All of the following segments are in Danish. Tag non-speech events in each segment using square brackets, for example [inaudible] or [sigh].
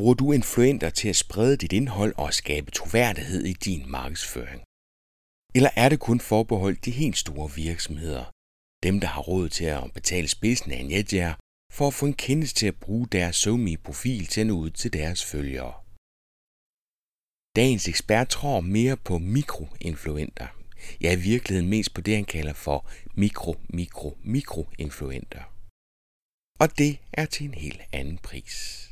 bruger du influenter til at sprede dit indhold og skabe troværdighed i din markedsføring? Eller er det kun forbeholdt de helt store virksomheder, dem der har råd til at betale spidsen af en jetjager, for at få en kendelse til at bruge deres SoMe-profil til at nå ud til deres følgere? Dagens ekspert tror mere på mikroinfluenter. Ja, i virkeligheden mest på det, han kalder for mikro-mikro-mikroinfluenter. Og det er til en helt anden pris.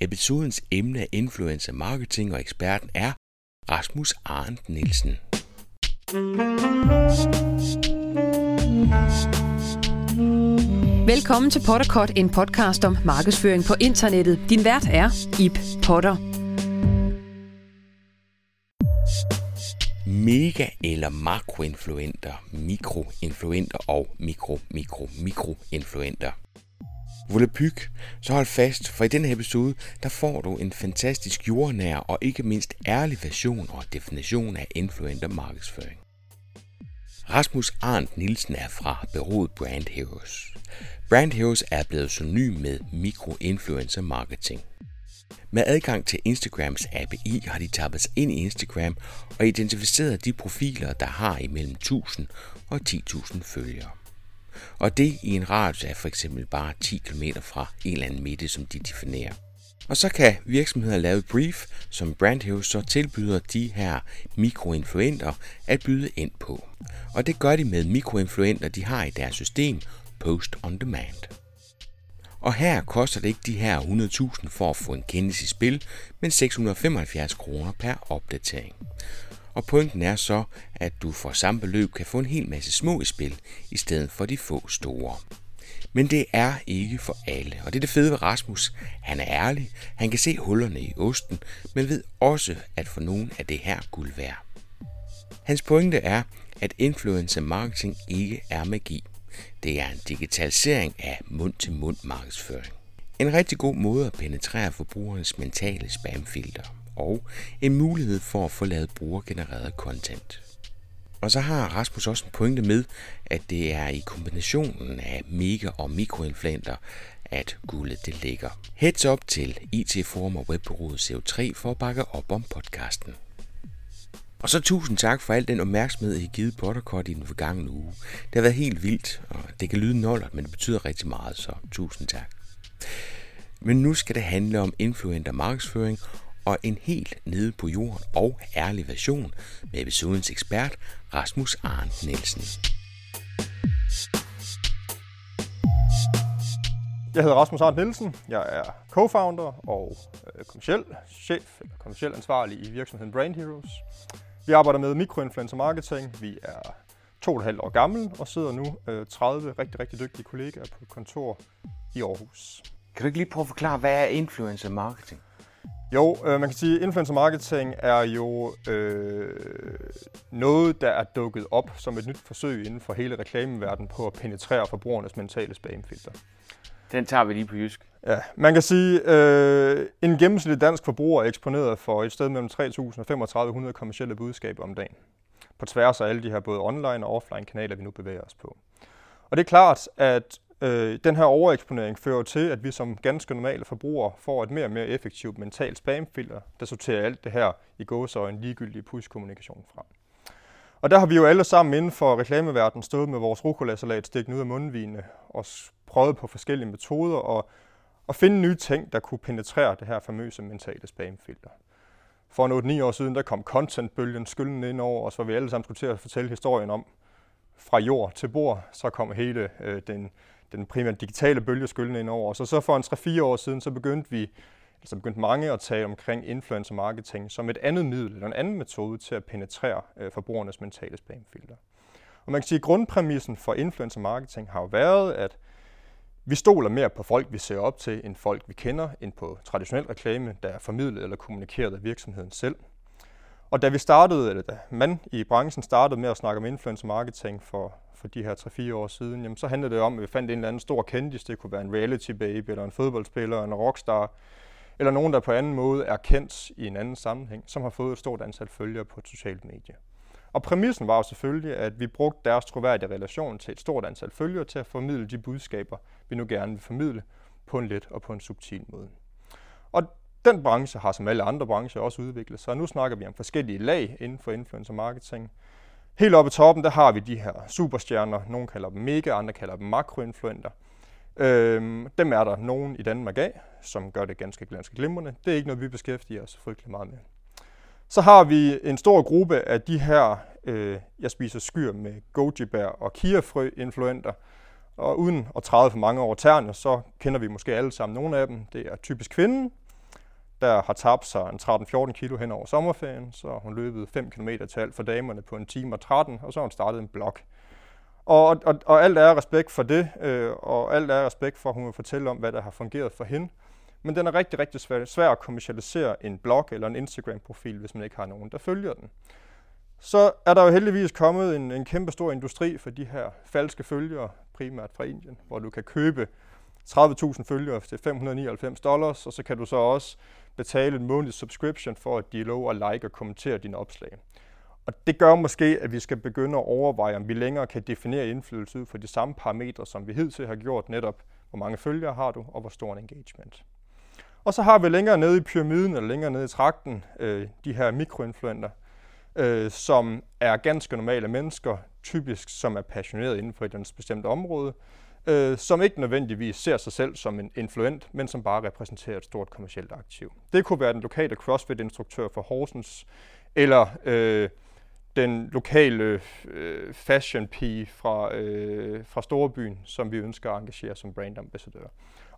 Episodens emne er influencer marketing, og eksperten er Rasmus Arndt Nielsen. Velkommen til Potterkort, en podcast om markedsføring på internettet. Din vært er Ip Potter. Mega eller makroinfluenter, mikroinfluenter og mikro-mikro-mikroinfluenter. Volapyk, så hold fast, for i denne episode, der får du en fantastisk jordnær og ikke mindst ærlig version og definition af influenter markedsføring. Rasmus Arndt Nielsen er fra bureauet Brand Heroes. Brand Heroes er blevet synonym med mikroinfluencer marketing. Med adgang til Instagrams API har de tappet sig ind i Instagram og identificeret de profiler, der har imellem 1000 og 10.000 følgere. Og det i en radius af for eksempel bare 10 km fra en eller anden midte, som de definerer. Og så kan virksomheder lave et brief, som Brandhouse så tilbyder de her mikroinfluenter at byde ind på. Og det gør de med mikroinfluenter, de har i deres system Post on Demand. Og her koster det ikke de her 100.000 for at få en kendelse i spil, men 675 kroner per opdatering. Og pointen er så, at du for samme beløb kan få en hel masse små i spil, i stedet for de få store. Men det er ikke for alle, og det er det fede ved Rasmus. Han er ærlig, han kan se hullerne i osten, men ved også, at for nogen er det her guld værd. Hans pointe er, at influencer marketing ikke er magi. Det er en digitalisering af mund-til-mund markedsføring. En rigtig god måde at penetrere forbrugernes mentale spamfilter og en mulighed for at få lavet brugergenereret content. Og så har Rasmus også en pointe med, at det er i kombinationen af mega- og mikroinfluenter, at guldet det ligger. Heads up til IT-forum og webbureauet CO3 for at bakke op om podcasten. Og så tusind tak for al den opmærksomhed, I har givet Potterkort i den forgangne uge. Det har været helt vildt, og det kan lyde nollert, men det betyder rigtig meget, så tusind tak. Men nu skal det handle om influenter markedsføring, og en helt nede på jorden og ærlig version med episodens ekspert Rasmus Arndt Nielsen. Jeg hedder Rasmus Arndt Nielsen. Jeg er co-founder og øh, kommersiel chef, eller kommersiel ansvarlig i virksomheden Brand Heroes. Vi arbejder med mikroinfluencer marketing. Vi er to og et halvt år gammel og sidder nu øh, 30 rigtig, rigtig dygtige kollegaer på kontor i Aarhus. Kan du ikke lige prøve at forklare, hvad er influencer marketing? Jo, øh, man kan sige, at influencer marketing er jo øh, noget, der er dukket op som et nyt forsøg inden for hele reklameverdenen på at penetrere forbrugernes mentale spamfilter. Den tager vi lige på jysk. Ja, man kan sige, øh, en gennemsnitlig dansk forbruger er eksponeret for et sted mellem 3.000 og 3.500 kommersielle budskaber om dagen. På tværs af alle de her både online og offline kanaler, vi nu bevæger os på. Og det er klart, at Øh, den her overeksponering fører til, at vi som ganske normale forbrugere får et mere og mere effektivt mentalt spamfilter, der sorterer alt det her i gås en ligegyldig push-kommunikation fra. Og der har vi jo alle sammen inden for reklameverdenen stået med vores rucola-salat stikkende ud af mundvigene og prøvet på forskellige metoder og, og finde nye ting, der kunne penetrere det her famøse mentale spamfilter. For 8-9 år siden, der kom contentbølgen skyldende ind over os, hvor vi alle sammen skulle til at fortælle historien om, fra jord til bord, så kom hele øh, den den primært digitale bølge skyldende ind over. Så så for en 3-4 år siden, så begyndte vi, altså begyndte mange at tale omkring influencer marketing som et andet middel, eller en anden metode til at penetrere øh, forbrugernes mentale spamfilter. Og man kan sige, at grundpræmissen for influencer marketing har jo været, at vi stoler mere på folk, vi ser op til, end folk, vi kender, end på traditionel reklame, der er formidlet eller kommunikeret af virksomheden selv. Og da vi startede, eller da man i branchen startede med at snakke om influencer marketing for for de her 3-4 år siden, jamen, så handlede det om, at vi fandt en eller anden stor kendis. Det kunne være en reality baby, eller en fodboldspiller, eller en rockstar, eller nogen, der på anden måde er kendt i en anden sammenhæng, som har fået et stort antal følgere på et socialt medie. Og præmissen var jo selvfølgelig, at vi brugte deres troværdige relation til et stort antal følgere til at formidle de budskaber, vi nu gerne vil formidle på en let og på en subtil måde. Og Den branche har som alle andre brancher også udviklet sig, og nu snakker vi om forskellige lag inden for influencer marketing. Helt oppe i toppen, der har vi de her superstjerner. Nogle kalder dem mega, andre kalder dem makroinfluenter. Øhm, dem er der nogen i Danmark af, som gør det ganske, ganske glimrende. Det er ikke noget, vi beskæftiger os frygtelig meget med. Så har vi en stor gruppe af de her, øh, jeg spiser skyr med goji-bær og kiafrø-influenter. Og uden at træde for mange over tæerne, så kender vi måske alle sammen nogle af dem. Det er typisk kvinden, der har tabt sig en 13-14 kilo hen over sommerferien. Så har hun løbet 5 km til alt for damerne på en time og 13, og så har hun startet en blog. Og, og, og alt er respekt for det, øh, og alt er respekt for, at hun vil fortælle om, hvad der har fungeret for hende. Men den er rigtig, rigtig svær, svær at kommercialisere en blog eller en Instagram-profil, hvis man ikke har nogen, der følger den. Så er der jo heldigvis kommet en, en kæmpe stor industri for de her falske følgere, primært fra Indien, hvor du kan købe 30.000 følgere til 599 dollars, og så kan du så også betale en månedlig subscription for, at de lov at like og kommentere dine opslag. Og det gør måske, at vi skal begynde at overveje, om vi længere kan definere indflydelse ud fra de samme parametre, som vi hidtil har gjort netop, hvor mange følgere har du, og hvor stor en engagement. Og så har vi længere nede i pyramiden, eller længere nede i trakten, øh, de her mikroinfluenter, øh, som er ganske normale mennesker, typisk som er passionerede inden for et bestemt område, øh, som ikke nødvendigvis ser sig selv som en influent, men som bare repræsenterer et stort kommersielt aktiv. Det kunne være den lokale CrossFit-instruktør for Horsens, eller øh, den lokale øh, fashion pige fra, øh, fra Storebyen, som vi ønsker at engagere som brandambassadør.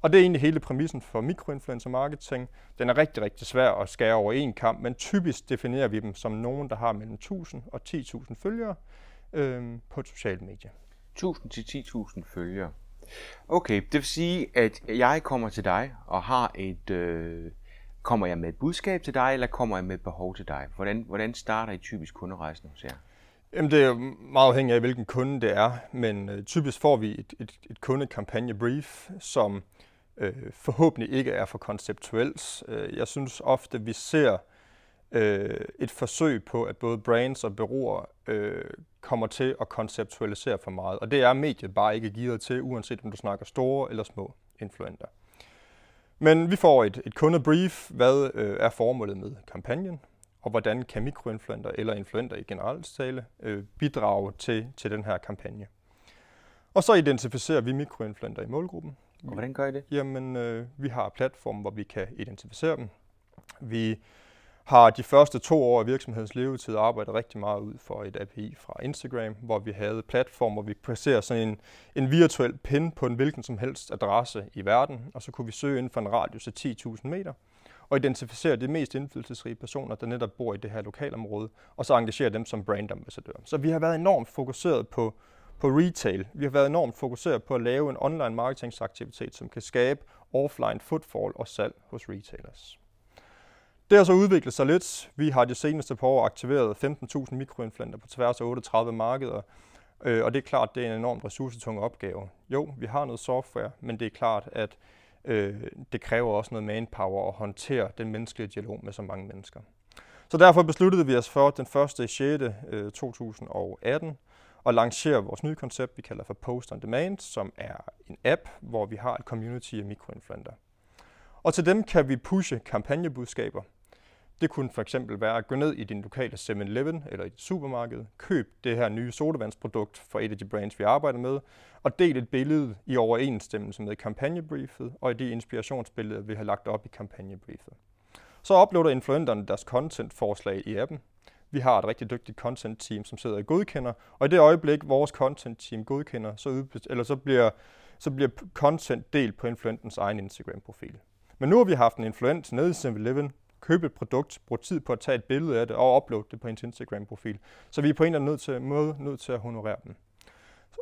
Og det er egentlig hele præmissen for mikroinfluencer marketing. Den er rigtig, rigtig svær at skære over en kamp, men typisk definerer vi dem som nogen, der har mellem 1000 og 10.000 følgere øh, på et socialt medie. 1000 til 10.000 følgere. Okay, det vil sige, at jeg kommer til dig og har et... Øh, kommer jeg med et budskab til dig, eller kommer jeg med et behov til dig? Hvordan, hvordan starter I typisk kunderejsen hos jer? Jamen, det er meget afhængigt af, hvilken kunde det er, men øh, typisk får vi et, et, et kundekampagnebrief, som øh, forhåbentlig ikke er for konceptuelt. Øh, jeg synes ofte, vi ser øh, et forsøg på, at både brands og bureauer øh, kommer til at konceptualisere for meget. Og det er mediet bare ikke givet til, uanset om du snakker store eller små influenter. Men vi får et, et kundebrief, hvad øh, er formålet med kampagnen, og hvordan kan mikroinfluenter eller influenter i generelt tale øh, bidrage til, til den her kampagne. Og så identificerer vi mikroinfluenter i målgruppen. Og hvordan gør I det? Jamen, øh, vi har platforme, hvor vi kan identificere dem. Vi har de første to år af virksomhedens levetid arbejdet rigtig meget ud for et API fra Instagram, hvor vi havde platform, hvor vi placerer sådan en, en virtuel pin på en hvilken som helst adresse i verden, og så kunne vi søge inden for en radius af 10.000 meter og identificere de mest indflydelsesrige personer, der netop bor i det her lokalområde, og så engagere dem som brandambassadører. Så vi har været enormt fokuseret på, på retail. Vi har været enormt fokuseret på at lave en online marketingsaktivitet, som kan skabe offline footfall og salg hos retailers. Det har så udviklet sig lidt. Vi har de seneste par år aktiveret 15.000 mikroinfluenter på tværs af 38 markeder, øh, og det er klart, det er en enormt ressourcetung opgave. Jo, vi har noget software, men det er klart, at øh, det kræver også noget manpower at håndtere den menneskelige dialog med så mange mennesker. Så derfor besluttede vi os for den 1. 6. 2018 at lancere vores nye koncept, vi kalder for Post on Demand, som er en app, hvor vi har et community af mikroinfluenter. Og til dem kan vi pushe kampagnebudskaber, det kunne for eksempel være at gå ned i din lokale 7-Eleven eller i dit supermarked, køb det her nye sodavandsprodukt fra et af de brands, vi arbejder med, og del et billede i overensstemmelse med kampagnebriefet og i de inspirationsbilleder, vi har lagt op i kampagnebriefet. Så uploader influenterne deres content-forslag i appen. Vi har et rigtig dygtigt content-team, som sidder og godkender, og i det øjeblik, vores content-team godkender, så, eller så, bliver, så bliver content delt på influentens egen Instagram-profil. Men nu har vi haft en influent nede i 7-Eleven, købe et produkt, bruge tid på at tage et billede af det og uploade det på ens Instagram-profil. Så vi er på en eller anden nødt til, måde nødt til at honorere dem.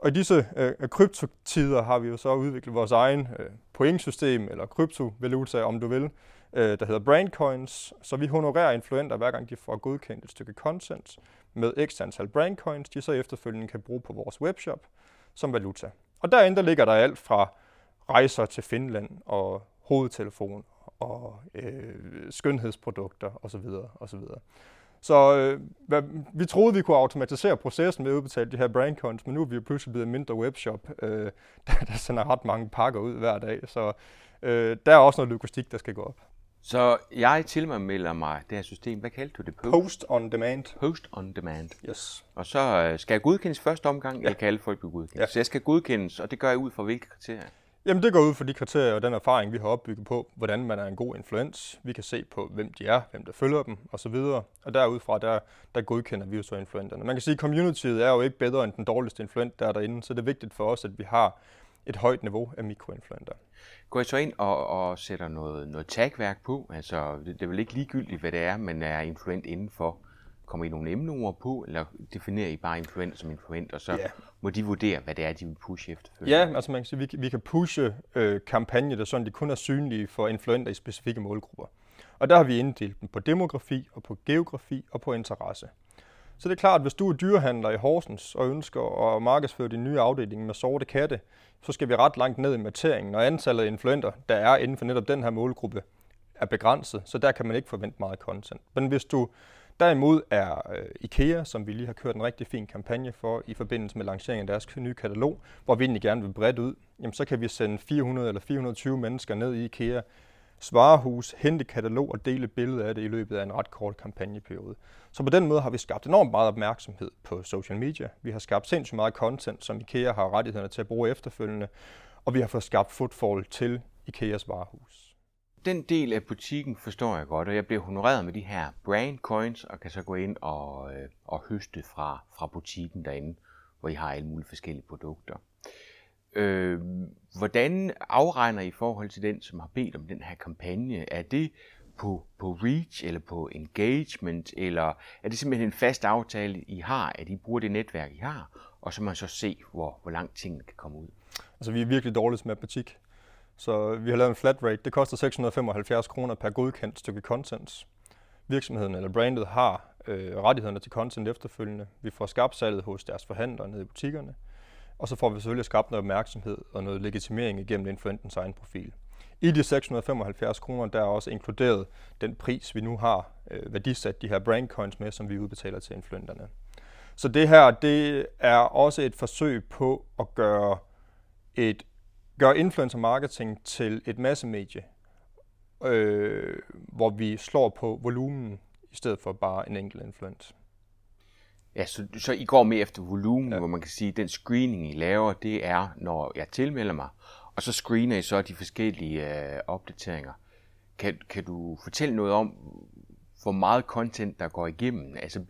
Og i disse øh, øh, kryptotider har vi jo så udviklet vores egen øh, pointsystem, eller kryptovaluta, om du vil, øh, der hedder brandcoins. Så vi honorerer influenter, hver gang de får godkendt et stykke content med x antal brandcoins, de så efterfølgende kan bruge på vores webshop som valuta. Og derinde der ligger der alt fra rejser til Finland og hovedtelefon og øh, skønhedsprodukter osv. osv. Så øh, hvad, vi troede, vi kunne automatisere processen med at udbetale de her brandcoins, men nu er vi jo pludselig blevet en mindre webshop, øh, [laughs] der, der sender ret mange pakker ud hver dag. Så øh, der er også noget logistik, der skal gå op. Så jeg tilmelder mig det her system. Hvad kaldte du det? Post, Post on demand. Post on demand. Yes. Og så øh, skal jeg godkendes første omgang, ja. eller kan alle folk blive godkendt? Ja. Så jeg skal godkendes, og det gør jeg ud fra hvilke kriterier? Jamen det går ud fra de kriterier og den erfaring, vi har opbygget på, hvordan man er en god influens. Vi kan se på, hvem de er, hvem der følger dem osv. Og derudfra, der, der godkender vi jo så influenterne. Man kan sige, at communityet er jo ikke bedre end den dårligste influent, der er derinde, så det er vigtigt for os, at vi har et højt niveau af mikroinfluenter. Går I så ind og, og sætter noget, noget tagværk på? Altså, det, det er vel ikke ligegyldigt, hvad det er, man er influent indenfor. Kommer I nogle emneord på, eller definerer I bare influent som influent, og så yeah. må de vurdere, hvad det er, de vil pushe efter? Ja, altså man kan sige, vi, vi kan pushe øh, kampagner, der sådan, de kun er synlige for influenter i specifikke målgrupper. Og der har vi inddelt dem på demografi, og på geografi og på interesse. Så det er klart, at hvis du er dyrehandler i Horsens og ønsker at markedsføre din nye afdeling med sorte katte, så skal vi ret langt ned i materingen, og antallet af influenter, der er inden for netop den her målgruppe, er begrænset, så der kan man ikke forvente meget content. Men hvis du derimod er øh, IKEA, som vi lige har kørt en rigtig fin kampagne for i forbindelse med lanceringen af deres nye katalog, hvor vi egentlig gerne vil bredt ud, jamen så kan vi sende 400 eller 420 mennesker ned i IKEA svarehus, hente katalog og dele billeder af det i løbet af en ret kort kampagneperiode. Så på den måde har vi skabt enormt meget opmærksomhed på social media. Vi har skabt sindssygt meget content, som IKEA har rettighederne til at bruge efterfølgende, og vi har fået skabt footfall til IKEAs varehus. Den del af butikken forstår jeg godt, og jeg bliver honoreret med de her brand coins, og kan så gå ind og, øh, og høste fra, fra butikken derinde, hvor I har alle mulige forskellige produkter. Øh, hvordan afregner I i forhold til den, som har bedt om den her kampagne? Er det på, på reach eller på engagement, eller er det simpelthen en fast aftale, I har, at I bruger det netværk, I har, og så man så se, hvor, hvor langt tingene kan komme ud? Altså, vi er virkelig dårlige med matematik. Så vi har lavet en flat rate. Det koster 675 kroner per godkendt stykke content. Virksomheden eller brandet har øh, rettighederne til content efterfølgende. Vi får skabt salget hos deres forhandlere nede i butikkerne. Og så får vi selvfølgelig skabt noget opmærksomhed og noget legitimering igennem influentens egen profil. I de 675 kroner, der er også inkluderet den pris, vi nu har øh, værdisat de her brand coins med, som vi udbetaler til influenterne. Så det her, det er også et forsøg på at gøre, et, gøre influencer marketing til et massemedie, øh, hvor vi slår på volumen i stedet for bare en enkelt influencer. Ja, så, så I går med efter volumen, ja. hvor man kan sige, at den screening, I laver, det er, når jeg tilmelder mig, og så screener I så de forskellige øh, opdateringer. Kan, kan du fortælle noget om, hvor meget content, der går igennem? Altså,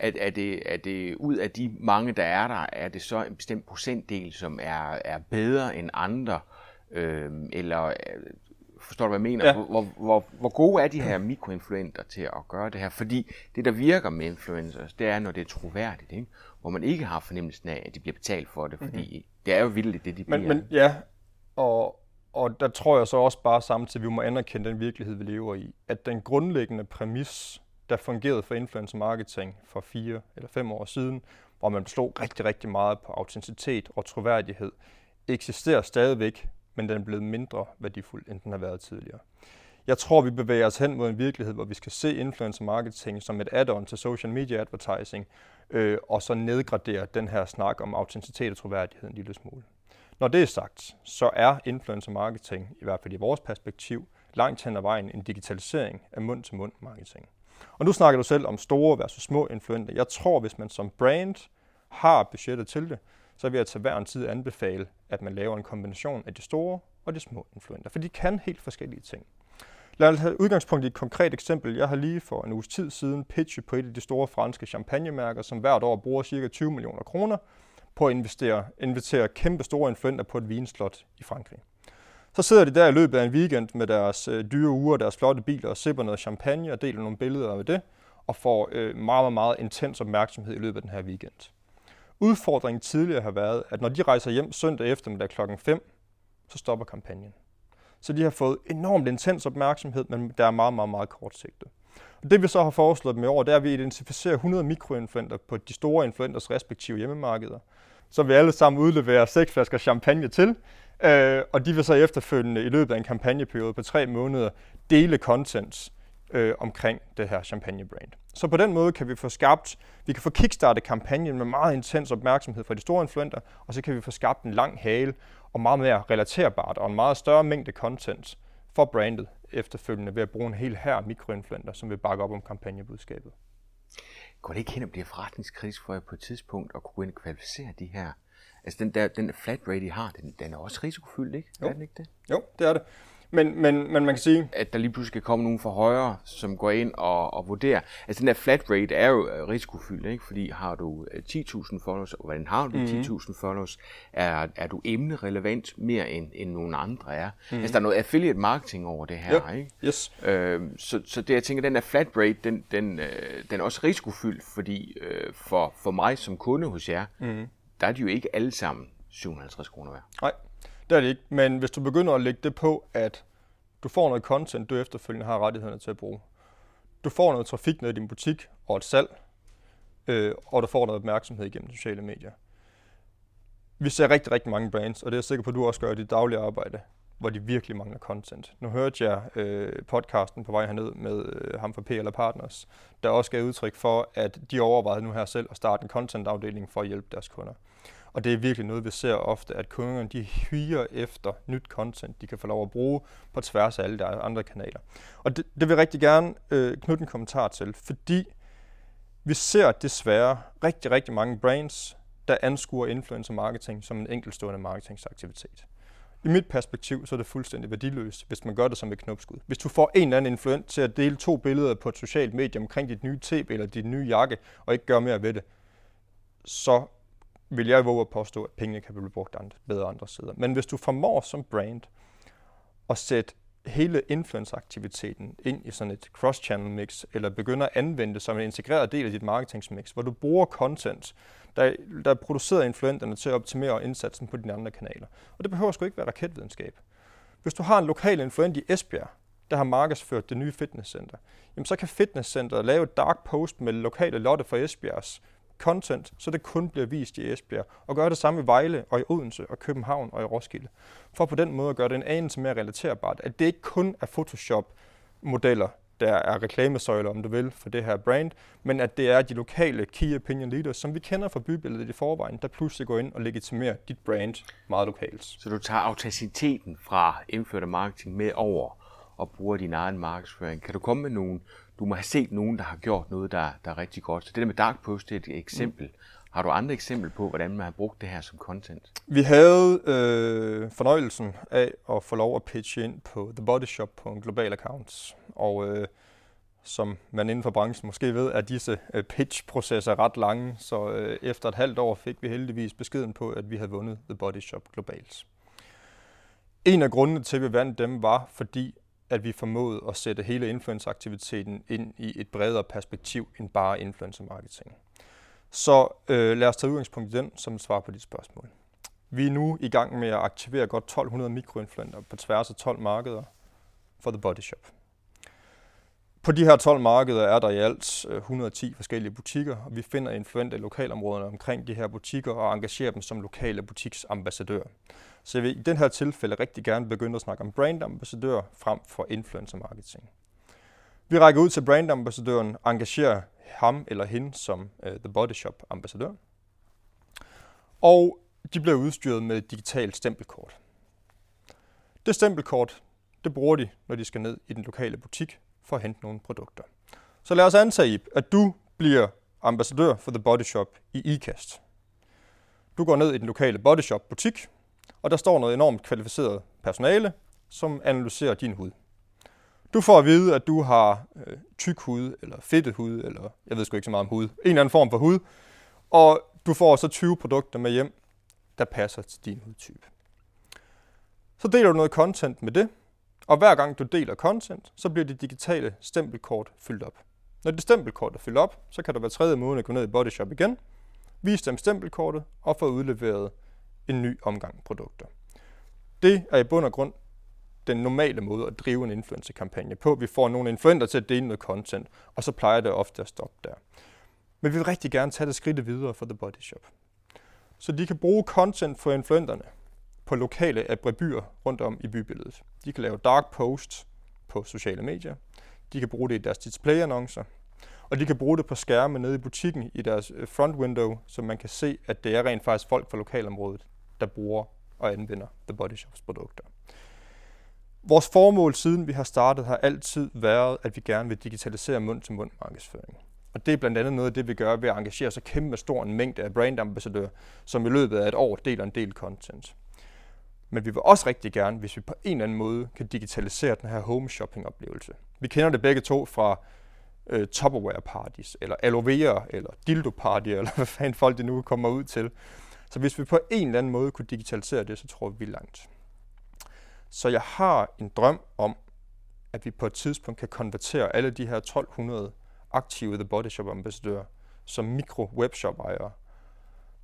er, er, det, er det ud af de mange, der er der, er det så en bestemt procentdel, som er, er bedre end andre? Øh, eller Forstår du, hvad jeg mener? Ja. Hvor, hvor, hvor gode er de her mikroinfluenter til at gøre det her? Fordi det, der virker med influencers, det er, når det er troværdigt, ikke? hvor man ikke har fornemmelsen af, at de bliver betalt for det, fordi mm-hmm. det er jo vildt, det de bliver. Men, men ja, og, og der tror jeg så også bare samtidig, at vi må anerkende den virkelighed, vi lever i. At den grundlæggende præmis, der fungerede for influencer marketing for fire eller fem år siden, hvor man slog rigtig, rigtig meget på autenticitet og troværdighed, eksisterer stadigvæk men den er blevet mindre værdifuld, end den har været tidligere. Jeg tror, vi bevæger os hen mod en virkelighed, hvor vi skal se influencer marketing som et add-on til social media advertising, øh, og så nedgradere den her snak om autenticitet og troværdighed en lille smule. Når det er sagt, så er influencer marketing, i hvert fald i vores perspektiv, langt hen ad vejen en digitalisering af mund-til-mund marketing. Og nu snakker du selv om store versus små influenter. Jeg tror, hvis man som brand har budgettet til det, så vil jeg til hver en tid anbefale, at man laver en kombination af de store og de små influenter, for de kan helt forskellige ting. Lad os have udgangspunkt i et konkret eksempel. Jeg har lige for en uges tid siden pitchet på et af de store franske champagnemærker, som hvert år bruger ca. 20 millioner kroner på at investere, invitere kæmpe store influenter på et vinslot i Frankrig. Så sidder de der i løbet af en weekend med deres øh, dyre uger, deres flotte biler og sipper noget champagne og deler nogle billeder af det, og får øh, meget, meget, meget intens opmærksomhed i løbet af den her weekend. Udfordringen tidligere har været, at når de rejser hjem søndag eftermiddag klokken 5, så stopper kampagnen. Så de har fået enormt intens opmærksomhed, men der er meget, meget, meget kortsigtet. Og det vi så har foreslået dem i år, det er, at vi identificerer 100 mikroinfluenter på de store influenters respektive hjemmemarkeder. Så vi alle sammen udleverer seks flasker champagne til, øh, og de vil så efterfølgende i løbet af en kampagneperiode på tre måneder dele content øh, omkring det her champagne-brand. Så på den måde kan vi få skabt, vi kan få kickstartet kampagnen med meget intens opmærksomhed fra de store influenter, og så kan vi få skabt en lang hale og meget mere relaterbart og en meget større mængde content for brandet efterfølgende ved at bruge en hel her mikroinfluenter, som vil bakke op om kampagnebudskabet. Går det ikke hen og bliver forretningskritisk for jer på et tidspunkt at kunne gå ind og kvalificere de her? Altså den der den flat rate, I har, den, den er også risikofyldt, ikke? Jo. Er den ikke det? Jo, det er det. Men, men, men man kan sige... At der lige pludselig kan komme nogen fra højre, som går ind og, og vurderer. Altså den der flat rate er jo øh, risikofyldt, ikke? Fordi har du 10.000 øh, followers, og hvordan har du mm-hmm. 10.000 followers, er, er du emnerelevant mere end, end nogen andre er. Mm-hmm. Altså der er noget affiliate marketing over det her, Ja, ikke? yes. Øh, så, så det jeg tænker, den der flat rate, den, den, øh, den er også risikofyldt, fordi øh, for, for mig som kunde hos jer, mm der er de jo ikke alle sammen 750 kroner værd. Nej, det er det ikke. Men hvis du begynder at lægge det på, at du får noget content, du efterfølgende har rettighederne til at bruge. Du får noget trafik ned i din butik og et salg, øh, og du får noget opmærksomhed igennem sociale medier. Vi ser rigtig, rigtig mange brands, og det er jeg sikker på, at du også gør i dit daglige arbejde, hvor de virkelig mangler content. Nu hørte jeg øh, podcasten på vej herned med øh, ham fra PL Partners, der også gav udtryk for, at de overvejede nu her selv at starte en content-afdeling for at hjælpe deres kunder. Og det er virkelig noget, vi ser ofte, at kunderne de hyrer efter nyt content, de kan få lov at bruge på tværs af alle de andre kanaler. Og det, det vil jeg rigtig gerne øh, knytte en kommentar til, fordi vi ser desværre rigtig, rigtig mange brands, der anskuer influencer marketing som en enkeltstående marketingsaktivitet. I mit perspektiv så er det fuldstændig værdiløst, hvis man gør det som et knopskud. Hvis du får en eller anden influent til at dele to billeder på et socialt medie omkring dit nye tv eller dit nye jakke, og ikke gør mere ved det, så vil jeg våge at påstå, at pengene kan blive brugt andre, bedre andre steder. Men hvis du formår som brand at sætte hele influenceraktiviteten ind i sådan et cross-channel mix, eller begynder at anvende det som en integreret del af dit marketingsmix, hvor du bruger content, der, der producerer produceret influenterne til at optimere indsatsen på dine andre kanaler. Og det behøver sgu ikke være raketvidenskab. Hvis du har en lokal influent i Esbjerg, der har markedsført det nye fitnesscenter, jamen så kan fitnesscenteret lave et dark post med lokale Lotte fra Esbjergs content, så det kun bliver vist i Esbjerg, og gøre det samme i Vejle og i Odense og København og i Roskilde. For på den måde at gøre det en anelse mere relaterbart, at det ikke kun er Photoshop-modeller, der er reklamesøjler, om du vil, for det her brand, men at det er de lokale key opinion leaders, som vi kender fra bybilledet i forvejen, der pludselig går ind og legitimerer dit brand meget lokalt. Så du tager autenticiteten fra indførte marketing med over og bruger din egen markedsføring. Kan du komme med nogle, du må have set nogen, der har gjort noget, der, der er rigtig godt. Så det der med dark post, det er et eksempel. Mm. Har du andre eksempler på, hvordan man har brugt det her som content? Vi havde øh, fornøjelsen af at få lov at pitche ind på The Body Shop på en global account. Og øh, som man inden for branchen måske ved, er disse øh, pitch-processer ret lange. Så øh, efter et halvt år fik vi heldigvis beskeden på, at vi havde vundet The Body Shop globalt. En af grundene til, at vi vandt dem, var fordi, at vi formåede at sætte hele influenceraktiviteten ind i et bredere perspektiv end bare influencer marketing. Så øh, lad os tage udgangspunkt i den som svar på dit spørgsmål. Vi er nu i gang med at aktivere godt 1200 mikroinfluenter på tværs af 12 markeder for The Body Shop. På de her 12 markeder er der i alt øh, 110 forskellige butikker, og vi finder influente i lokalområderne omkring de her butikker og engagerer dem som lokale butiksambassadører. Så jeg vil i den her tilfælde rigtig gerne begynde at snakke om brandambassadør frem for influencer marketing. Vi rækker ud til brandambassadøren, engagerer ham eller hende som uh, The Body Shop ambassadør. Og de bliver udstyret med et digitalt stempelkort. Det stempelkort, det bruger de, når de skal ned i den lokale butik for at hente nogle produkter. Så lad os antage, at du bliver ambassadør for The Body Shop i IKAST. Du går ned i den lokale Body Shop butik, og der står noget enormt kvalificeret personale, som analyserer din hud. Du får at vide, at du har øh, tyk hud, eller fedtet hud, eller jeg ved sgu ikke så meget om hud, en eller anden form for hud, og du får så 20 produkter med hjem, der passer til din hudtype. Så deler du noget content med det, og hver gang du deler content, så bliver det digitale stempelkort fyldt op. Når det stempelkort er fyldt op, så kan du hver tredje måned gå ned i Bodyshop igen, vise dem stempelkortet og få udleveret en ny omgang produkter. Det er i bund og grund den normale måde at drive en influencer-kampagne på. Vi får nogle influenter til at dele noget content, og så plejer det ofte at stoppe der. Men vi vil rigtig gerne tage det skridt videre for The Body Shop. Så de kan bruge content for influenterne på lokale abribyer rundt om i bybilledet. De kan lave dark posts på sociale medier. De kan bruge det i deres display-annoncer. Og de kan bruge det på skærme nede i butikken i deres øh, front window, så man kan se, at det er rent faktisk folk fra lokalområdet, der bruger og anvender The Body Shops produkter. Vores formål siden vi har startet har altid været, at vi gerne vil digitalisere mund-til-mund markedsføring. Og det er blandt andet noget af det, vi gør ved at engagere så kæmpe stor en mængde af brandambassadører, som i løbet af et år deler en del content. Men vi vil også rigtig gerne, hvis vi på en eller anden måde kan digitalisere den her home shopping oplevelse. Vi kender det begge to fra øh, Tupperware parties, eller aloe vera, eller dildo party, [laughs] eller hvad fanden folk det nu kommer ud til. Så hvis vi på en eller anden måde kunne digitalisere det, så tror vi, vi er langt. Så jeg har en drøm om, at vi på et tidspunkt kan konvertere alle de her 1200 aktive The Body Shop ambassadører som mikro webshop ejere,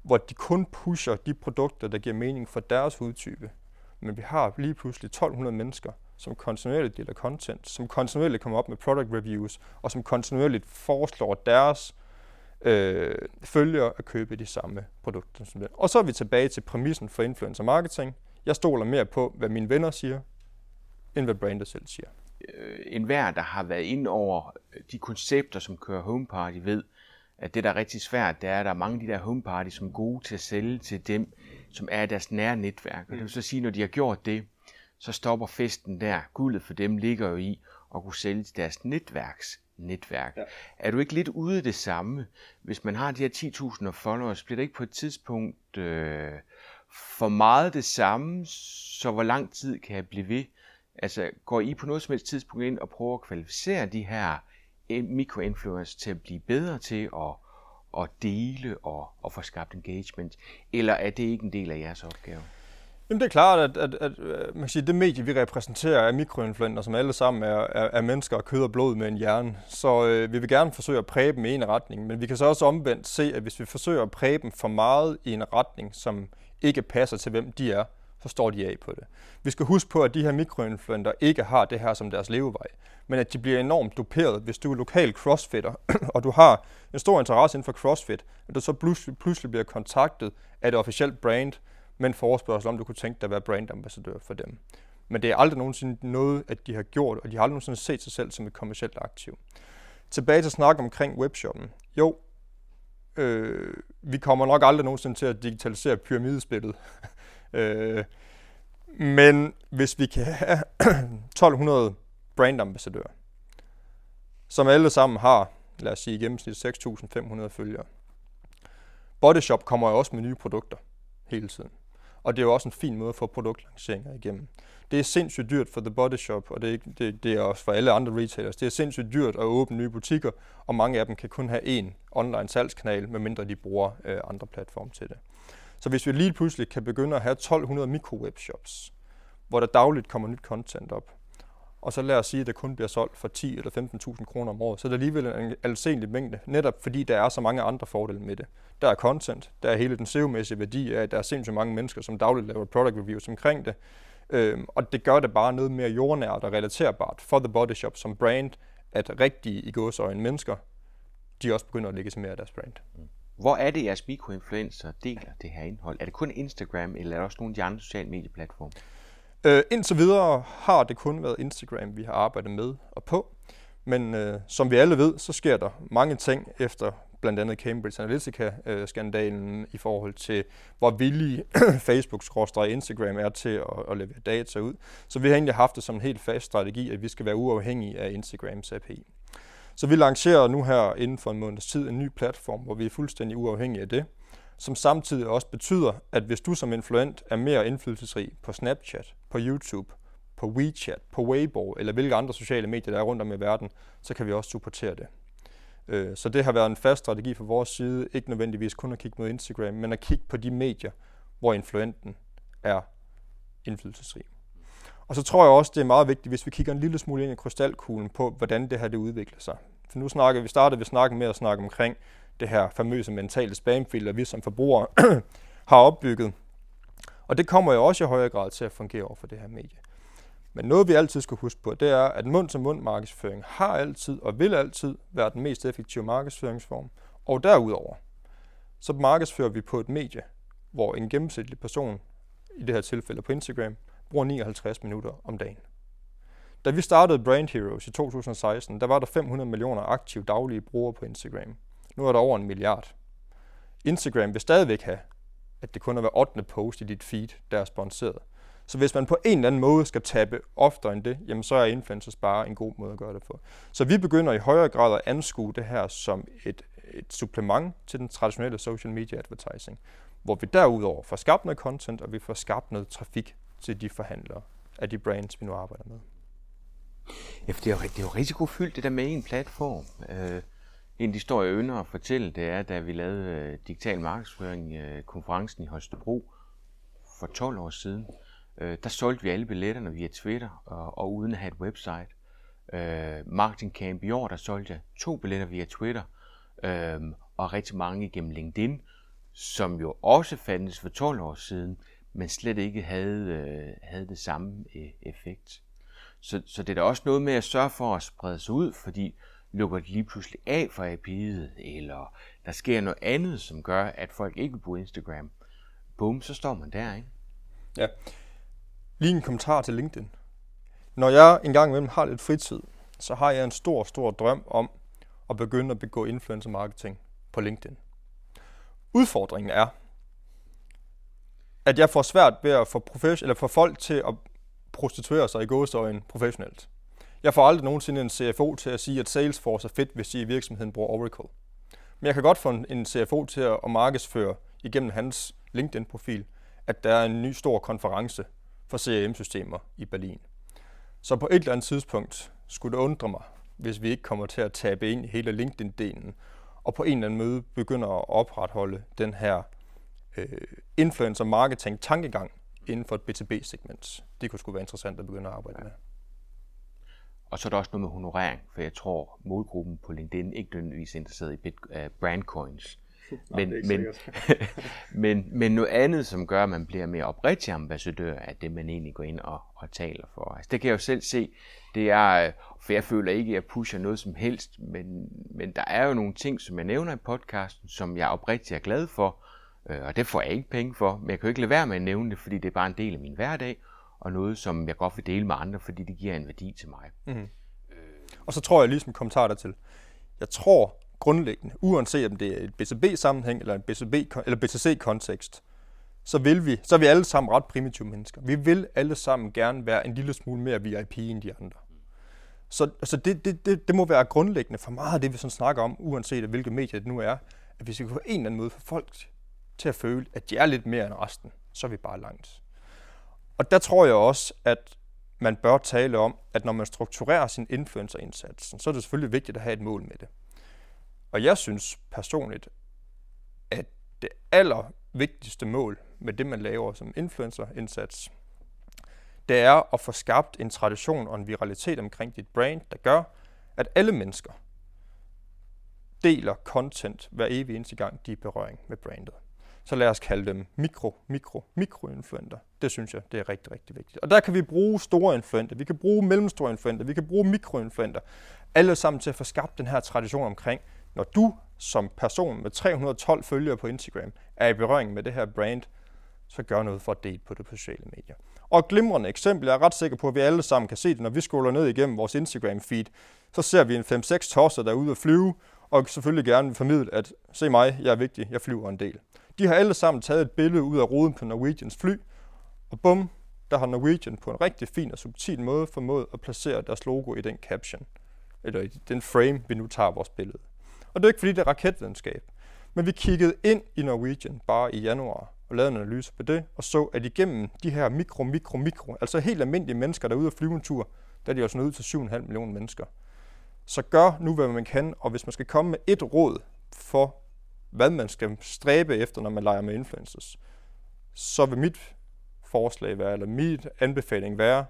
hvor de kun pusher de produkter, der giver mening for deres hudtype. Men vi har lige pludselig 1200 mennesker, som kontinuerligt deler content, som kontinuerligt kommer op med product reviews, og som kontinuerligt foreslår deres øh, følgere at købe de samme produkter som det. Og så er vi tilbage til præmissen for influencer marketing. Jeg stoler mere på, hvad mine venner siger, end hvad brandet selv siger. Øh, en hver, der har været ind over de koncepter, som kører home party, ved, at det, der er rigtig svært, det er, at der er mange af de der home party, som er gode til at sælge til dem, som er deres nære netværk. Og det vil så sige, når de har gjort det, så stopper festen der. Guldet for dem ligger jo i at kunne sælge til deres netværks netværk. Ja. Er du ikke lidt ude det samme? Hvis man har de her 10.000 followers, bliver det ikke på et tidspunkt øh, for meget det samme, så hvor lang tid kan jeg blive ved? Altså, går I på noget som helst tidspunkt ind og prøver at kvalificere de her mikroinfluencers til at blive bedre til at, at dele og, og få skabt engagement? Eller er det ikke en del af jeres opgave? Jamen det er klart, at, at, at, at man kan sige, det medie, vi repræsenterer, er mikroinfluenter, som alle sammen er, er, er mennesker og kød og blod med en hjerne. Så øh, vi vil gerne forsøge at præge dem i en retning, men vi kan så også omvendt se, at hvis vi forsøger at præge dem for meget i en retning, som ikke passer til, hvem de er, så står de af på det. Vi skal huske på, at de her mikroinfluenter ikke har det her som deres levevej, men at de bliver enormt doperet, hvis du er lokal crossfitter, [clears throat] og du har en stor interesse inden for crossfit, at du så pludselig, pludselig bliver kontaktet af det officielle brand, men forespørgsel om du kunne tænke dig at være brandambassadør for dem. Men det er aldrig nogensinde noget, at de har gjort, og de har aldrig nogensinde set sig selv som et kommersielt aktiv. Tilbage til snak omkring webshoppen. Jo, øh, vi kommer nok aldrig nogensinde til at digitalisere pyramidespillet. [laughs] øh, men hvis vi kan have [clears throat] 1200 brandambassadører, som alle sammen har, lad os sige i gennemsnit 6.500 følgere. Bodyshop kommer jo også med nye produkter hele tiden. Og det er jo også en fin måde at få produktlanceringer igennem. Det er sindssygt dyrt for The Body Shop, og det er, det, det er også for alle andre retailers. Det er sindssygt dyrt at åbne nye butikker, og mange af dem kan kun have én online salgskanal, medmindre de bruger øh, andre platforme til det. Så hvis vi lige pludselig kan begynde at have 1200 mikrowebshops, hvor der dagligt kommer nyt content op, og så lad os sige, at det kun bliver solgt for 10 eller 15.000 kroner om året, så er det alligevel en alsendelig mængde, netop fordi der er så mange andre fordele med det. Der er content, der er hele den SEO-mæssige værdi af, at der er sindssygt mange mennesker, som dagligt laver product reviews omkring det, øhm, og det gør det bare noget mere jordnært og relaterbart for The Body Shop som brand, at rigtige i gåsøjne mennesker, de også begynder at lægge sig mere af deres brand. Mm. Hvor er det, jeres mikroinfluencer deler det her indhold? Er det kun Instagram, eller er der også nogle af de andre sociale medieplatforme? Øh, indtil videre har det kun været Instagram, vi har arbejdet med og på. Men øh, som vi alle ved, så sker der mange ting efter blandt andet Cambridge Analytica-skandalen øh, i forhold til, hvor villige [clears throat] Facebook-Instagram er til at, at levere data ud. Så vi har egentlig haft det som en helt fast strategi, at vi skal være uafhængige af Instagrams API. Så vi lancerer nu her inden for en måneds tid en ny platform, hvor vi er fuldstændig uafhængige af det som samtidig også betyder, at hvis du som influent er mere indflydelsesrig på Snapchat, på YouTube, på WeChat, på Weibo eller hvilke andre sociale medier, der er rundt om i verden, så kan vi også supportere det. Øh, så det har været en fast strategi fra vores side, ikke nødvendigvis kun at kigge mod Instagram, men at kigge på de medier, hvor influenten er indflydelsesrig. Og så tror jeg også, det er meget vigtigt, hvis vi kigger en lille smule ind i krystalkuglen på, hvordan det her det udvikler sig. For nu snakker vi startede vi snakken med at snakke omkring det her famøse mentale spamfilter, vi som forbrugere [clears throat] har opbygget. Og det kommer jo også i højere grad til at fungere over for det her medie. Men noget vi altid skal huske på, det er, at mund-til-mund markedsføring har altid og vil altid være den mest effektive markedsføringsform. Og derudover, så markedsfører vi på et medie, hvor en gennemsnitlig person, i det her tilfælde på Instagram, bruger 59 minutter om dagen. Da vi startede Brand Heroes i 2016, der var der 500 millioner aktive daglige brugere på Instagram. Nu er der over en milliard. Instagram vil stadigvæk have, at det kun er hver 8. post i dit feed, der er sponsoreret. Så hvis man på en eller anden måde skal tabe oftere end det, jamen så er influencers bare en god måde at gøre det på. Så vi begynder i højere grad at anskue det her som et, et supplement til den traditionelle social media advertising, hvor vi derudover får skabt noget content, og vi får skabt noget trafik til de forhandlere af de brands, vi nu arbejder med. Ja, for det er jo, det er jo risikofyldt, det der med en platform. Øh, en af de historier, jeg ynder at fortælle, det er, da vi lavede øh, digital markedsføring uh, konferencen i Holstebro for 12 år siden. øh, der solgte vi alle billetterne via Twitter og, og uden at have et website. Øh, Marketing Camp i år, der solgte jeg to billetter via Twitter øh, og rigtig mange igennem LinkedIn, som jo også fandtes for 12 år siden, men slet ikke havde, øh, havde det samme øh, effekt. Så, så det er da også noget med at sørge for at sprede sig ud, fordi lukker det lige pludselig af for API'et, eller der sker noget andet, som gør, at folk ikke bruger Instagram. Bum, så står man der, ikke? Ja. Lige en kommentar til LinkedIn. Når jeg engang imellem har lidt fritid, så har jeg en stor, stor drøm om at begynde at begå influencer marketing på LinkedIn. Udfordringen er, at jeg får svært ved at få, profes- eller få folk til at prostituere sig i gåsøjne professionelt. Jeg får aldrig nogensinde en CFO til at sige, at Salesforce er fedt, hvis I i virksomheden bruger Oracle. Men jeg kan godt få en CFO til at markedsføre igennem hans LinkedIn-profil, at der er en ny stor konference for CRM-systemer i Berlin. Så på et eller andet tidspunkt skulle det undre mig, hvis vi ikke kommer til at tabe ind i hele LinkedIn-delen, og på en eller anden måde begynder at opretholde den her øh, influencer marketing tankegang inden for et B2B-segment. Det kunne sgu være interessant at begynde at arbejde ja. med. Og så er der også noget med honorering, for jeg tror, målgruppen på LinkedIn ikke nødvendigvis er interesseret i bit, uh, brandcoins. Men, [laughs] Nej, men, [laughs] men, men noget andet, som gør, at man bliver mere oprigtig ambassadør af det, man egentlig går ind og, og taler for. Altså, det kan jeg jo selv se. Det er, for jeg føler ikke, at jeg pusher noget som helst, men, men der er jo nogle ting, som jeg nævner i podcasten, som jeg oprigtigt er glad for, øh, Øh, og det får jeg ikke penge for, men jeg kan jo ikke lade være med at nævne det, fordi det er bare en del af min hverdag, og noget, som jeg godt vil dele med andre, fordi det giver en værdi til mig. Mm-hmm. Øh. Og så tror jeg lige som kommentar dertil, jeg tror grundlæggende, uanset om det er et B2B-sammenhæng eller en B2B eller BCC-kontekst, så vil vi, så er vi alle sammen ret primitive mennesker. Vi vil alle sammen gerne være en lille smule mere VIP end de andre. Så altså det, det, det, det må være grundlæggende for meget af det, vi sådan snakker om, uanset hvilket medie det nu er, at hvis vi skal på en eller anden måde få folk til at føle, at de er lidt mere end resten, så er vi bare langt. Og der tror jeg også, at man bør tale om, at når man strukturerer sin influencerindsats, så er det selvfølgelig vigtigt at have et mål med det. Og jeg synes personligt, at det allervigtigste mål med det, man laver som influencerindsats, det er at få skabt en tradition og en viralitet omkring dit brand, der gør, at alle mennesker deler content hver evig eneste gang, de er i berøring med brandet så lad os kalde dem mikro, mikro, mikroinfluenter. Det synes jeg, det er rigtig, rigtig vigtigt. Og der kan vi bruge store influenter, vi kan bruge mellemstore influenter, vi kan bruge mikroinfluenter, alle sammen til at få skabt den her tradition omkring, når du som person med 312 følgere på Instagram er i berøring med det her brand, så gør noget for at dele på det på sociale medier. Og et glimrende eksempel, jeg er ret sikker på, at vi alle sammen kan se det, når vi scroller ned igennem vores Instagram-feed, så ser vi en 5-6 tosser, der er ude at flyve, og selvfølgelig gerne vil formidle, at se mig, jeg er vigtig, jeg flyver en del. De har alle sammen taget et billede ud af ruden på Norwegians fly, og bum, der har Norwegian på en rigtig fin og subtil måde formået at placere deres logo i den caption, eller i den frame, vi nu tager vores billede. Og det er ikke fordi, det er raketvidenskab, men vi kiggede ind i Norwegian bare i januar og lavede en analyse på det, og så, at igennem de her mikro, mikro, mikro, altså helt almindelige mennesker, der er ude at flyve en tur, der er de også nødt til 7,5 millioner mennesker. Så gør nu, hvad man kan, og hvis man skal komme med et råd for hvad man skal stræbe efter, når man leger med influencers, så vil mit forslag være, eller mit anbefaling være,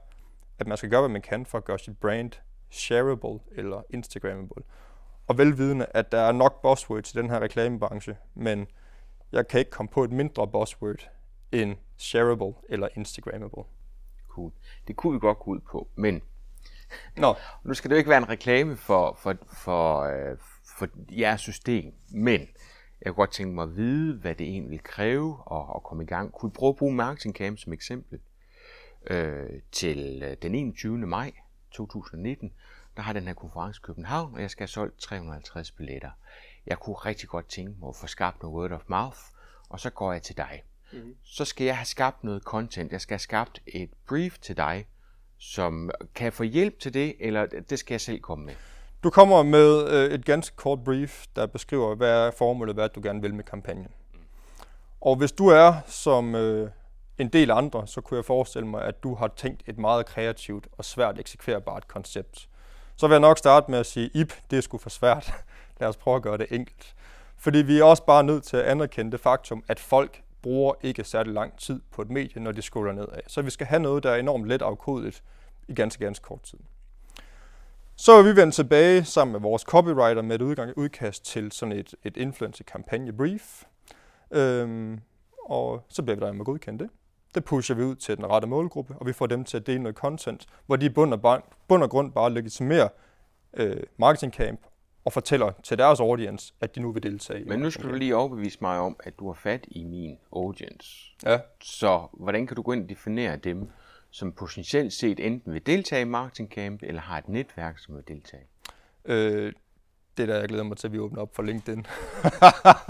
at man skal gøre, hvad man kan for at gøre sit brand shareable eller instagrammable. Og velvidende, at der er nok buzzwords i den her reklamebranche, men jeg kan ikke komme på et mindre buzzword end shareable eller instagrammable. Cool. Det kunne vi godt gå ud på, men [laughs] Nå. nu skal det jo ikke være en reklame for, for, for, øh, for jeres system, men jeg kunne godt tænke mig at vide, hvad det egentlig vil kræve at, at komme i gang. Kunne vi prøve at bruge Marketing Camp som eksempel? Øh, til øh, den 21. maj 2019, der har den her konference i København, og jeg skal have solgt 350 billetter. Jeg kunne rigtig godt tænke mig at få skabt noget word of mouth, og så går jeg til dig. mm-hmm. så skal jeg have skabt noget content. Jeg skal have skabt et brief til dig, som kan få hjælp til det, eller det skal jeg selv komme med. Du kommer med øh, et ganske kort brief, der beskriver, hvad er formålet, hvad du gerne vil med kampagnen. Og hvis du er som øh, en del andre, så kunne jeg forestille mig, at du har tænkt et meget kreativt og svært eksekverbart koncept. Så vil jeg nok starte med at sige, Ip, det er sgu for svært. [laughs] Lad os prøve at gøre det enkelt. Fordi vi er også bare nødt til at anerkende det faktum, at folk bruger ikke særlig lang tid på et medie, når de scroller nedad. Så vi skal have noget, der er enormt let afkodet i ganske, ganske kort tid. Så er vi vendt tilbage sammen med vores copywriter med et udgang, udkast til sådan et, et influencer-kampagne brief. Øhm, og så bliver vi der med at godkende det. Det pusher vi ud til den rette målgruppe, og vi får dem til at dele noget content, hvor de i bund og, bund og grund bare legitimerer øh, marketing camp og fortæller til deres audience, at de nu vil deltage. Men nu skal du lige overbevise mig om, at du har fat i min audience. Ja. Så hvordan kan du gå ind og definere dem, som potentielt set enten vil deltage i Marketing Camp, eller har et netværk, som vil deltage? Øh, det der, jeg glæder mig til, at vi åbner op for LinkedIn.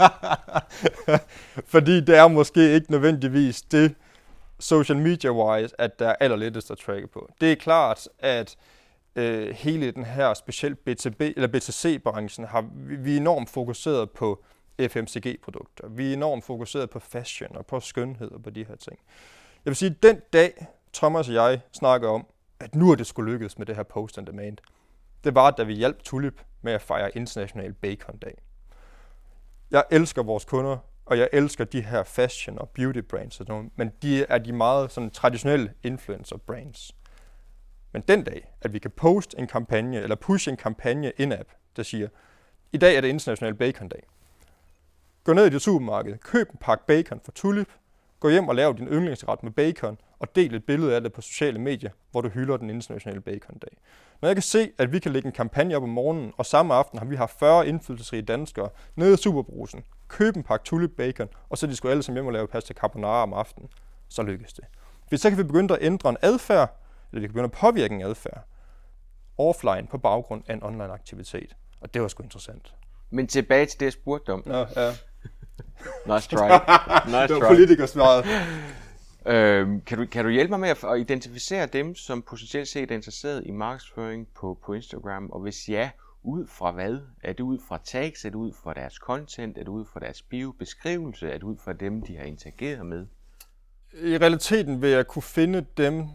[laughs] Fordi det er måske ikke nødvendigvis det, social media-wise, at der er allerlettest at tracke på. Det er klart, at øh, hele den her specielt BTB, eller BTC-branchen, har vi, vi er enormt fokuseret på FMCG-produkter. Vi er enormt fokuseret på fashion og på skønhed og på de her ting. Jeg vil sige, at den dag, Thomas og jeg snakker om, at nu er det skulle lykkes med det her post and demand, det var, da vi hjalp Tulip med at fejre International Bacon Dag. Jeg elsker vores kunder, og jeg elsker de her fashion og beauty brands, og sådan noget, men de er de meget sådan, traditionelle influencer brands. Men den dag, at vi kan poste en kampagne, eller pushe en kampagne in-app, der siger, i dag er det International Bacon Dag. Gå ned i det supermarked, køb en pakke bacon for Tulip, gå hjem og lav din yndlingsret med bacon, og del et billede af det på sociale medier, hvor du hylder den internationale bacon-dag. Når jeg kan se, at vi kan lægge en kampagne op om morgenen, og samme aften har vi haft 40 indflydelsesrige danskere nede i Superbrusen, købe en pakke tulip bacon, og så de skulle alle sammen hjem og lave pasta carbonara om aftenen, så lykkes det. Hvis så kan vi begynde at ændre en adfærd, eller vi kan begynde at påvirke en adfærd, offline på baggrund af en online aktivitet. Og det var sgu interessant. Men tilbage til det, jeg spurgte om. Ja, ja. Nice try. [laughs] Nice det var politikersvaret. Øhm, kan, du, kan du hjælpe mig med at, at identificere dem, som potentielt set er interesseret i markedsføring på, på Instagram? Og hvis ja, ud fra hvad? Er det ud fra tags? Er det ud fra deres content? Er det ud fra deres bio-beskrivelse? Er det ud fra dem, de har interageret med? I realiteten vil jeg kunne finde dem,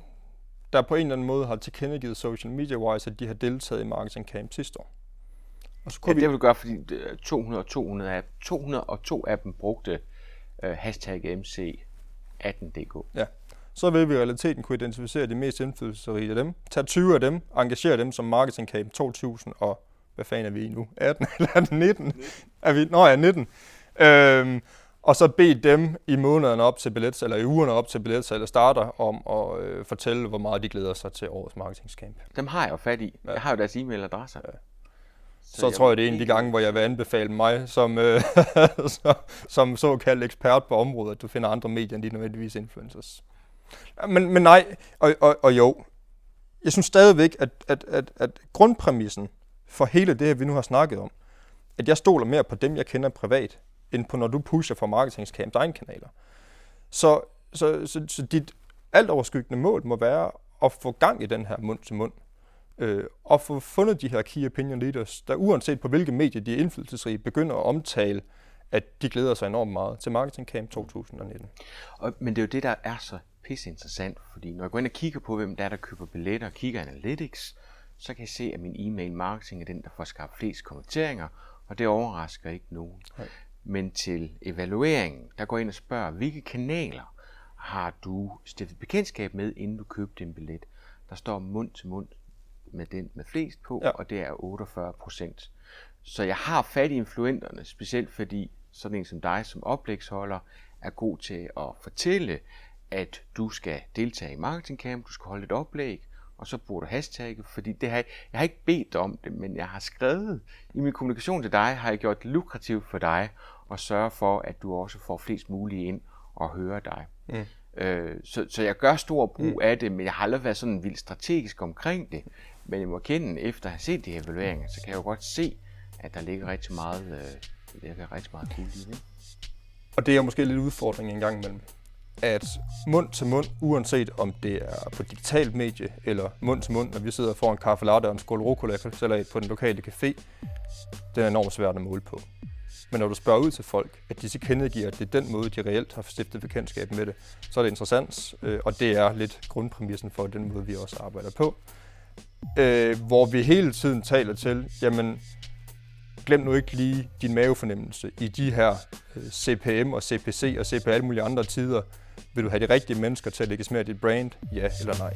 der på en eller anden måde har tilkendegivet social media-wise, at de har deltaget i Marketing Camp sidste år. Og så kunne ja, vi... det vil gøre, fordi 200 200 af, 202 af dem brugte uh, hashtag MC 18DK. Ja. Så vil vi i realiteten kunne identificere de mest indflydelsesrige af dem, tage 20 af dem, engagere dem som Marketing Camp 2000 og hvad fanden er vi i nu? 18 [laughs] eller er det 19? 19. Er vi, nå ja, 19. Øhm, og så bede dem i månederne op til billets, eller i ugerne op til billets, eller starter om at øh, fortælle, hvor meget de glæder sig til årets marketingscamp. Dem har jeg jo fat i. Ja. Jeg har jo deres e-mailadresser. Ja. Så, så jeg tror jeg, det er en af de gange, hvor jeg vil anbefale mig som, øh, [laughs] som såkaldt ekspert på området, at du finder andre medier end de nødvendigvis influencers. Men, men nej, og, og, og jo, jeg synes stadigvæk, at, at, at, at grundpræmissen for hele det her, vi nu har snakket om, at jeg stoler mere på dem, jeg kender privat, end på når du pusher for marketingskamp egen kanaler. Så, så, så, så dit alt overskyggende mål må være at få gang i den her mund til mund øh, og få fundet de her key opinion leaders, der uanset på hvilke medier de er indflydelsesrige, begynder at omtale, at de glæder sig enormt meget til Marketing Camp 2019. Og, men det er jo det, der er så pisse interessant, fordi når jeg går ind og kigger på, hvem der er, der køber billetter og kigger analytics, så kan jeg se, at min e-mail marketing er den, der får skabt flest kommenteringer, og det overrasker ikke nogen. Nej. Men til evalueringen, der går ind og spørger, hvilke kanaler har du stiftet bekendtskab med, inden du købte en billet? Der står mund til mund med den med flest på, ja. og det er 48 procent. Så jeg har fat i influenterne, specielt fordi sådan en som dig som oplægsholder er god til at fortælle, at du skal deltage i Marketing Camp, du skal holde et oplæg, og så bruger du hashtagget, fordi det har, jeg har ikke bedt om det, men jeg har skrevet i min kommunikation til dig, har jeg gjort det lukrativt for dig at sørge for, at du også får flest mulige ind og høre dig. Mm. Øh, så, så jeg gør stor brug mm. af det, men jeg har aldrig været sådan vildt strategisk omkring det. Men jeg må kende, efter at have set de evalueringer, så kan jeg jo godt se, at der ligger rigtig meget, øh, der ligger rigtig meget guld i det. Og det er jo måske lidt udfordring en gang imellem. At mund til mund, uanset om det er på digitalt medie eller mund til mund, når vi sidder foran kaffe latte og en skål rucola på den lokale café, det er enormt svært at måle på. Men når du spørger ud til folk, at de så kendegiver, at det er den måde, de reelt har stiftet bekendtskab med det, så er det interessant, øh, og det er lidt grundpræmissen for den måde, vi også arbejder på. Øh, hvor vi hele tiden taler til, jamen, glem nu ikke lige din mavefornemmelse i de her øh, CPM og CPC og CP alle mulige andre tider. Vil du have de rigtige mennesker til at lægges med dit brand? Ja eller nej?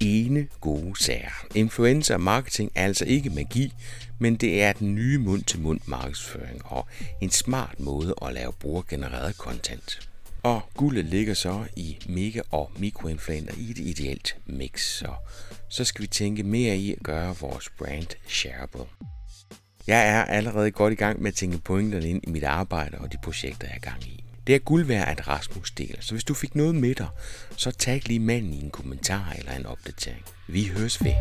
ene gode sager. Influencer marketing er altså ikke magi, men det er den nye mund-til-mund markedsføring og en smart måde at lave brugergenereret content. Og guldet ligger så i mega- og mikroinflater i et ideelt mix, så, så skal vi tænke mere i at gøre vores brand shareable. Jeg er allerede godt i gang med at tænke pointerne ind i mit arbejde og de projekter, jeg er gang i. Det er guld værd, at Rasmus deler, så hvis du fik noget med dig, så tag lige manden i en kommentar eller en opdatering. Vi høres ved.